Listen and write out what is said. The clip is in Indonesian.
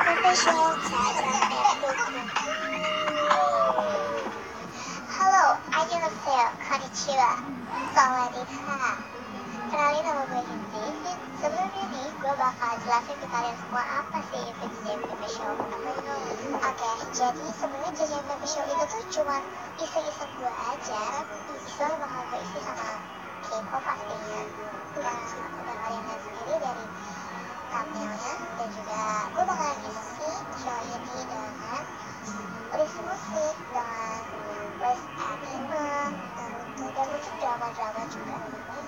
Special Halo, annyeonghaseyo, konnichiwa, sawadika Kenalin nama gue Hinzi Sebelumnya nih, gue bakal jelasin ke kalian semua apa sih itu JJMP Show Oke, jadi sebenarnya JJMP Show itu tuh cuma iseng-iseng gue aja Iseng bakal one who was at him, um, that was a drama, drama, drama.